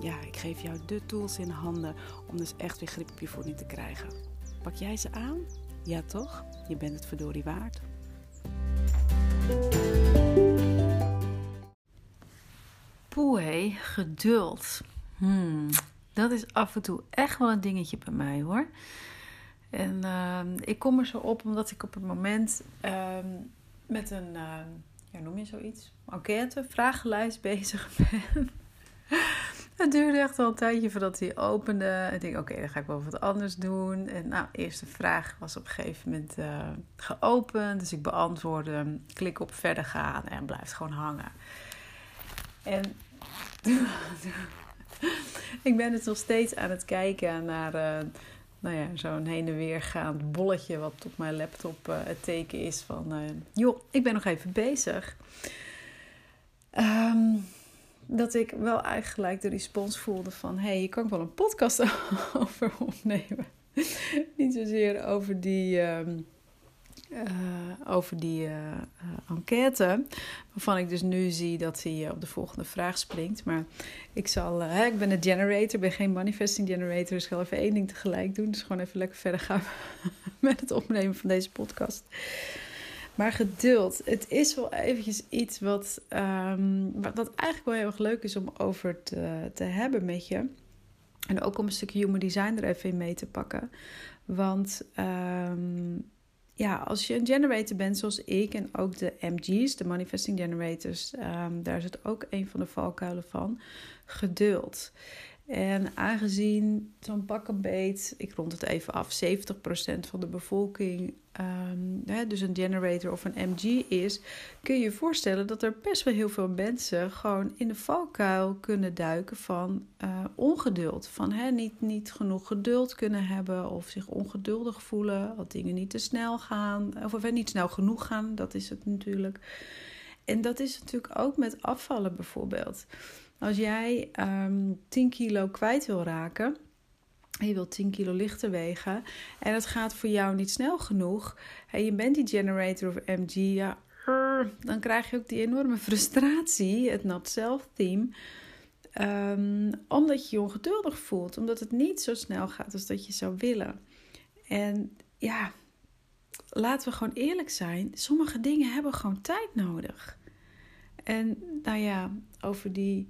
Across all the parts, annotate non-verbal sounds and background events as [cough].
ja, ik geef jou de tools in handen om dus echt weer grip op je voeding te krijgen. Pak jij ze aan? Ja toch? Je bent het verdorie waard. Poeh, geduld. Hmm, dat is af en toe echt wel een dingetje bij mij hoor. En uh, ik kom er zo op omdat ik op het moment uh, met een, uh, ja, noem je zoiets, enquête, vragenlijst bezig [laughs] ben. Het duurde echt wel een tijdje voordat hij opende. Ik denk, oké, dan ga ik wel wat anders doen. En nou, eerste vraag was op een gegeven moment uh, geopend. Dus ik beantwoordde klik op verder gaan en blijft gewoon hangen. En [laughs] ik ben dus nog steeds aan het kijken naar uh, nou ja, zo'n heen en weer gaand bolletje... wat op mijn laptop uh, het teken is van... joh, ik ben nog even bezig. Um, dat ik wel eigenlijk de respons voelde van... hé, hey, je kan wel een podcast [laughs] over opnemen. [laughs] Niet zozeer over die, uh, uh, over die uh, enquête... waarvan ik dus nu zie dat hij op de volgende vraag springt. Maar ik zal... Ik ben een generator, ik ben geen manifesting generator... dus ik ga even één ding tegelijk doen. Dus gewoon even lekker verder gaan [laughs] met het opnemen van deze podcast... Maar geduld, het is wel eventjes iets wat, um, wat, eigenlijk wel heel erg leuk is om over te, te hebben met je. En ook om een stukje human design er even in mee te pakken. Want um, ja, als je een generator bent zoals ik en ook de MG's, de manifesting generators, um, daar zit ook een van de valkuilen van, geduld. En aangezien zo'n pak beet, ik rond het even af, 70% van de bevolking, um, hè, dus een generator of een MG is, kun je je voorstellen dat er best wel heel veel mensen gewoon in de valkuil kunnen duiken van uh, ongeduld. Van hè, niet, niet genoeg geduld kunnen hebben of zich ongeduldig voelen, dat dingen niet te snel gaan, of, of niet snel genoeg gaan, dat is het natuurlijk. En dat is natuurlijk ook met afvallen bijvoorbeeld. Als jij um, ehm, 10 kilo kwijt wil raken, en je wilt 10 kilo lichter wegen en het gaat voor jou niet snel genoeg en je bent die generator of MG, ja, dan krijg je ook die enorme frustratie, het not self theme. Omdat je je ongeduldig voelt, omdat het niet zo snel gaat als dat je zou willen. En ja, laten we gewoon eerlijk zijn, sommige dingen hebben gewoon tijd nodig. En nou ja, over die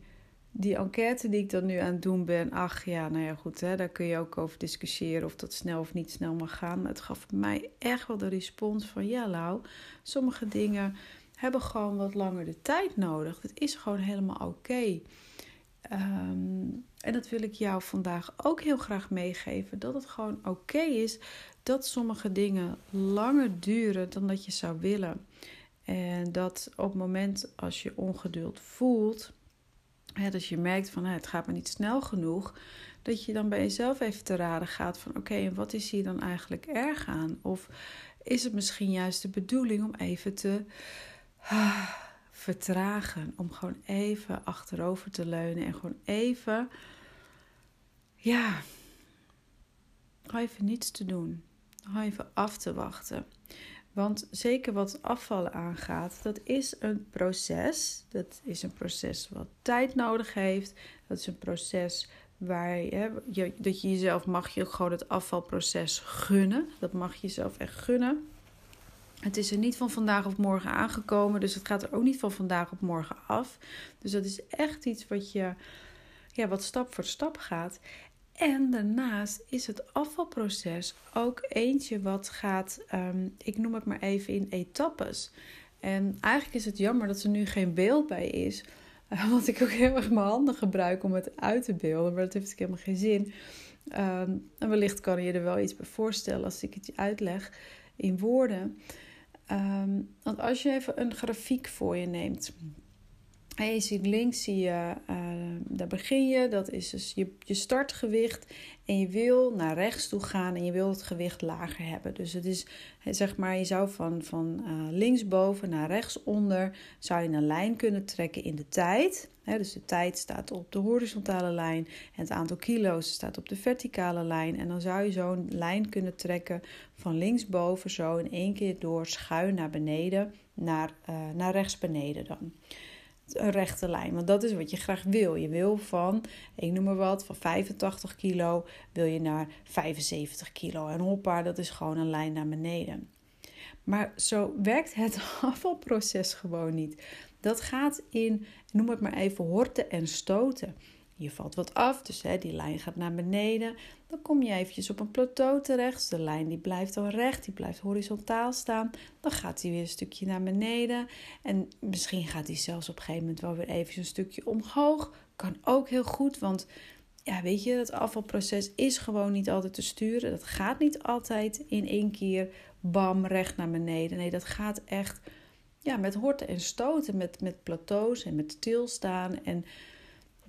die enquête die ik dan nu aan het doen ben, ach ja, nou ja, goed, hè, daar kun je ook over discussiëren of dat snel of niet snel mag gaan. Maar het gaf mij echt wel de respons van, ja, Lau, sommige dingen hebben gewoon wat langer de tijd nodig. Dat is gewoon helemaal oké. Ehm, en dat wil ik jou vandaag ook heel graag meegeven: dat het gewoon oké is dat sommige dingen langer duren dan dat je zou willen. En dat op het moment als je ongeduld voelt, dus je merkt van het gaat me niet snel genoeg, dat je dan bij jezelf even te raden gaat van oké, en wat is hier dan eigenlijk erg aan? Of is het misschien juist de bedoeling om even te ah, vertragen, om gewoon even achterover te leunen en gewoon even, ja, gewoon even niets te doen, gewoon even af te wachten. Want zeker wat afvallen aangaat, dat is een proces. Dat is een proces wat tijd nodig heeft. Dat is een proces waar je, dat je jezelf mag je gewoon het afvalproces gunnen. Dat mag je jezelf echt gunnen. Het is er niet van vandaag op morgen aangekomen, dus het gaat er ook niet van vandaag op morgen af. Dus dat is echt iets wat je, ja, wat stap voor stap gaat. En daarnaast is het afvalproces ook eentje wat gaat, um, ik noem het maar even in etappes. En eigenlijk is het jammer dat er nu geen beeld bij is. Uh, [laughs] want ik ook heel erg mijn handen gebruik om het uit te beelden. Maar dat heeft ik helemaal geen zin. Um, en wellicht kan je er wel iets bij voorstellen als ik het je uitleg in woorden. Um, want als je even een grafiek voor je neemt. En je ziet links, zie je, uh, daar begin je. Dat is dus je, je startgewicht. En je wil naar rechts toe gaan en je wil het gewicht lager hebben. Dus het is, zeg maar, je zou van, van uh, linksboven naar rechtsonder... zou je een lijn kunnen trekken in de tijd. dus de tijd staat op de horizontale lijn. En het aantal kilo's staat op de verticale lijn. En dan zou je zo'n lijn kunnen trekken van linksboven zo in één keer door schuin naar beneden... naar, uh, naar rechts beneden dan een rechte lijn. Want dat is wat je graag wil. Je wil van, ik noem maar wat, van 85 kilo wil je naar 75 kilo. En hoppa, dat is gewoon een lijn naar beneden. Maar zo werkt het [laughs] afvalproces gewoon niet. Dat gaat in, noem het maar even, horten en stoten. Je valt wat af, dus hè, die lijn gaat naar beneden. Dan kom je eventjes op een plateau terecht. Dus de lijn die blijft dan recht, die blijft horizontaal staan. Dan gaat hij weer een stukje naar beneden. En misschien gaat hij zelfs op een gegeven moment wel weer even een stukje omhoog. Kan ook heel goed, want ja, weet je, het afvalproces is gewoon niet altijd te sturen. Dat gaat niet altijd in één keer bam recht naar beneden. Nee, dat gaat echt ja, met horten en stoten, met, met plateaus en met stilstaan en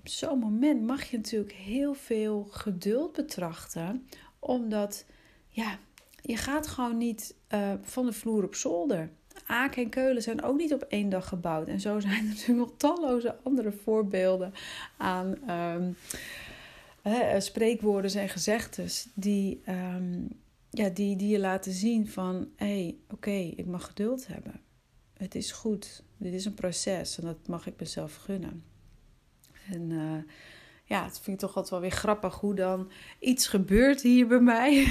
op zo'n moment mag je natuurlijk heel veel geduld betrachten. Omdat, ja, je gaat gewoon niet uh, van de vloer op zolder. Aken en Keulen zijn ook niet op één dag gebouwd. En zo zijn er [laughs] natuurlijk nog talloze andere voorbeelden aan um, spreekwoorden en gezegdes die, um, ja, die, die je laten zien van hé, hey, oké, ik mag geduld hebben. Het is goed. Dit is een proces en dat mag ik mezelf gunnen. En uh, ja, het vind ik toch altijd wel weer grappig hoe dan iets gebeurt hier bij mij.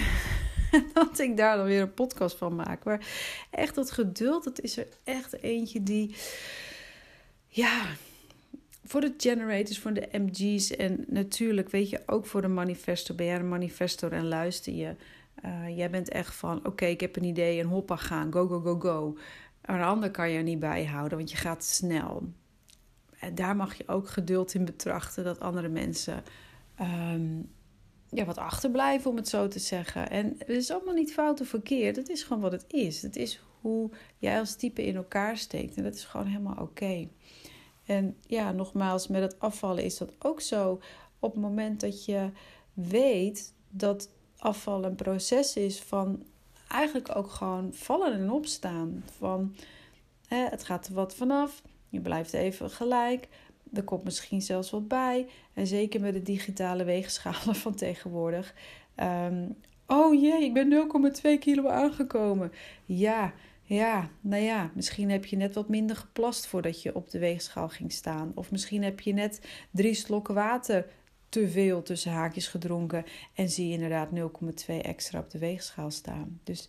[laughs] dat ik daar dan weer een podcast van maak. Maar echt dat geduld, dat is er echt eentje die... Ja, voor de generators, voor de MG's en natuurlijk, weet je, ook voor de manifesto. Ben jij een manifestor en luister je? Uh, jij bent echt van, oké, ik heb een idee en hoppa gaan, go, go, go, go. Een ander kan je er niet bijhouden, want je gaat snel daar mag je ook geduld in betrachten dat andere mensen um, ja, wat achterblijven, om het zo te zeggen. En het is allemaal niet fout of verkeerd. Het is gewoon wat het is. Het is hoe jij als type in elkaar steekt. En dat is gewoon helemaal oké. En ja, nogmaals, met het afvallen is dat ook zo. Op het moment dat je weet dat afvallen een proces is van eigenlijk ook gewoon vallen en opstaan. Van hè, het gaat er wat vanaf je blijft even gelijk. Er komt misschien zelfs wat bij. En zeker met de digitale weegschalen [laughs] van tegenwoordig. Um, oh jee, ik ben 0,2 kilo aangekomen. Ja, ja, nou ja, misschien heb je net wat minder geplast voordat je op de weegschaal ging staan. Of misschien heb je net drie slokken water te veel tussen haakjes gedronken. En zie je inderdaad 0,2 extra op de weegschaal staan. Dus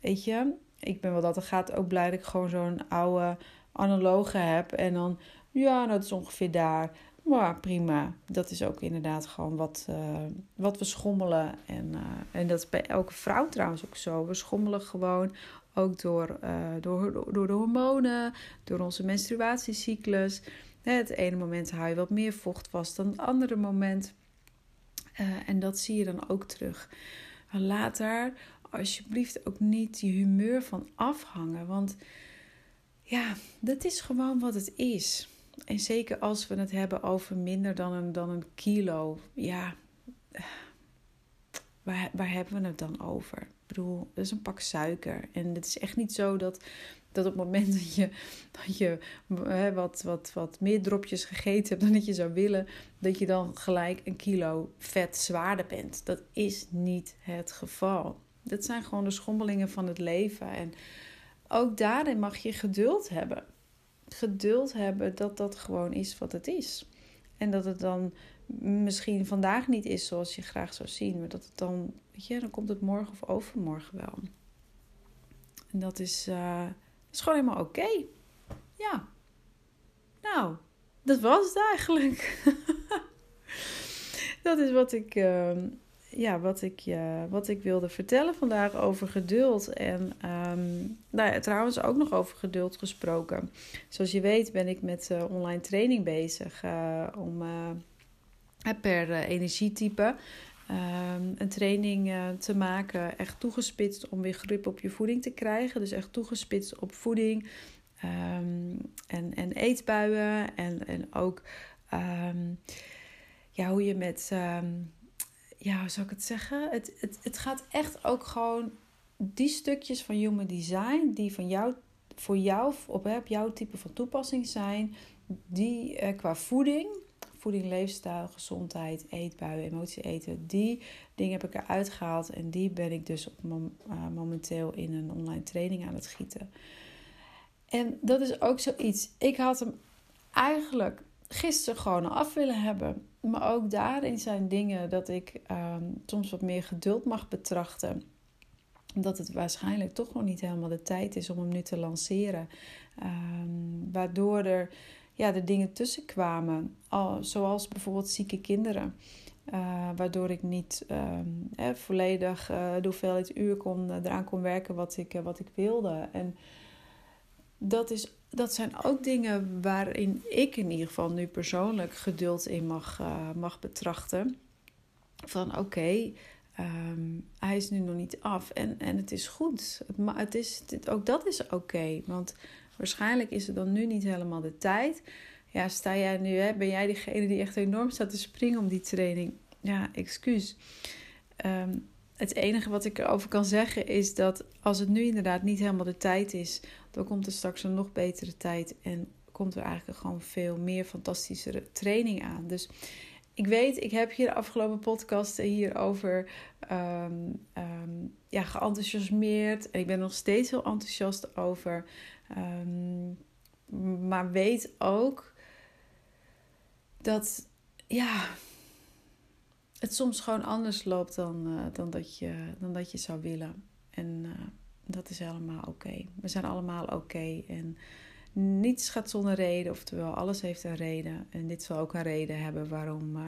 weet je, ik ben wel dat er gaat ook blij dat ik gewoon zo'n oude analoge heb. En dan, ja, dat is ongeveer daar. Maar prima. Dat is ook inderdaad gewoon wat, uh, wat we schommelen. En, uh, en dat is bij elke vrouw trouwens ook zo. We schommelen gewoon ook door, uh, door, door de hormonen, door onze menstruatiecyclus. Het ene moment hou je wat meer vocht vast dan het andere moment. en dat zie je dan ook terug. Laat daar alsjeblieft ook niet je humeur van afhangen. Want ja, dat is gewoon wat het is. En zeker als we het hebben over minder dan een, dan een kilo. Ja, waar, waar hebben we het dan over? Ik bedoel, dat is een pak suiker. En het is echt niet zo dat, dat op het moment dat je, dat je wat, wat, wat meer dropjes gegeten hebt dan dat je zou willen, dat je dan gelijk een kilo vet zwaarder bent. Dat is niet het geval. Dat zijn gewoon de schommelingen van het leven. En ook daarin mag je geduld hebben. Geduld hebben dat dat gewoon is wat het is. En dat het dan misschien vandaag niet is zoals je graag zou zien, maar dat het dan, weet je, dan komt het morgen of overmorgen wel. En dat is, uh, is gewoon helemaal oké. Ja. Nou, dat was het eigenlijk. [laughs] dat is wat ik. Uh, ja, wat ik, uh, wat ik wilde vertellen vandaag over geduld. En um, nou ja, trouwens ook nog over geduld gesproken. Zoals je weet ben ik met uh, online training bezig uh, om per energietype um, een training te maken. Echt toegespitst om weer grip op je voeding te krijgen. Dus echt toegespitst op voeding. ehm, en, en eetbuien. En, en ook ehm, ja, hoe je met, ja, hoe zou ik het zeggen? Het, het, het gaat echt ook gewoon die stukjes van human design die van jou, voor jou, op, jouw type van toepassing zijn, die uh, qua voeding, voeding, leefstijl, gezondheid, eetbuien, emotie eten, die dingen heb ik eruit gehaald en die ben ik dus op uh, momenteel in een online training aan het gieten. En dat is ook zoiets. Ik had hem eigenlijk gisteren gewoon af willen hebben. Maar ook daarin zijn dingen dat ik um, soms wat meer geduld mag betrachten. Omdat het waarschijnlijk toch nog niet helemaal de tijd is om hem nu te lanceren. Um, waardoor er ja, de dingen tussen kwamen. Al, zoals bijvoorbeeld zieke kinderen. Uh, waardoor ik niet um, eh, volledig uh, de hoeveelheid uur kon, eraan kon werken wat ik, wat ik wilde. En dat, is, dat zijn ook dingen waarin ik in ieder geval nu persoonlijk geduld in mag, uh, mag betrachten. Van oké, um, hij is nu nog niet af en, en het is goed. Het, het is, ook dat is oké, want waarschijnlijk is het dan nu niet helemaal de tijd. Ja, sta jij nu, hè, ben jij diegene die echt enorm staat te springen om die training? Ja, excuus. Um, het enige wat ik erover kan zeggen is dat als het nu inderdaad niet helemaal de tijd is, dan komt er straks een nog betere tijd en komt er eigenlijk gewoon veel meer fantastischere training aan. Dus ik weet, ik heb hier de afgelopen podcasten hierover um, ja, geenthousiasmeerd. En ik ben nog steeds heel enthousiast over. Um, maar weet ook dat, ja, het soms gewoon anders loopt dan, uh, dan, dat, je, dan dat je zou willen. En uh, dat is helemaal oké. We zijn allemaal oké. En niets gaat zonder reden. Oftewel, alles heeft een reden. En dit zal ook een reden hebben waarom uh,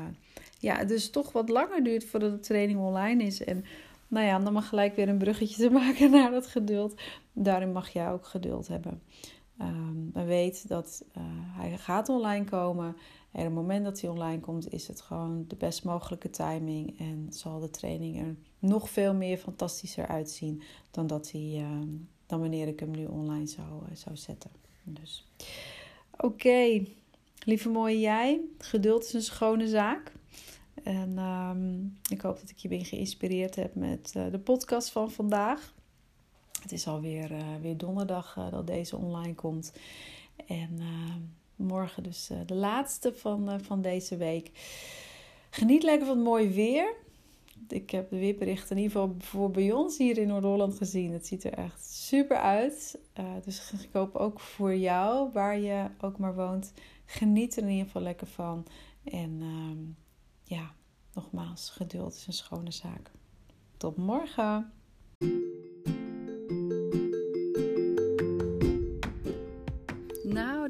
ja, het dus toch wat langer duurt voordat de training online is. En nou ja, dan mag gelijk weer een bruggetje te maken [laughs] naar dat geduld. Daarin mag jij ook geduld hebben. Um, maar weet dat hij gaat online komen. En op het moment dat hij online komt, is het gewoon de best mogelijke timing. En zal de training er nog veel meer fantastischer uitzien dan, dat hij, uh, dan wanneer ik hem nu online zou, uh, zou zetten. Dus oké, lieve mooie jij. Geduld is een schone zaak. En um, ik hoop dat ik je weer geïnspireerd heb met uh, de podcast van vandaag. Het is alweer weer donderdag dat deze online komt. En ehm, morgen dus uh, de laatste van, uh, van deze week. Geniet lekker van het mooie weer. Ik heb de weerberichten in ieder geval voor bij ons hier in Noord-Holland gezien. Het ziet er echt super uit. Uh, dus ik hoop ook voor jou, waar je ook maar woont, geniet er in ieder geval lekker van. En ja, nogmaals, geduld is een schone zaak. Tot morgen!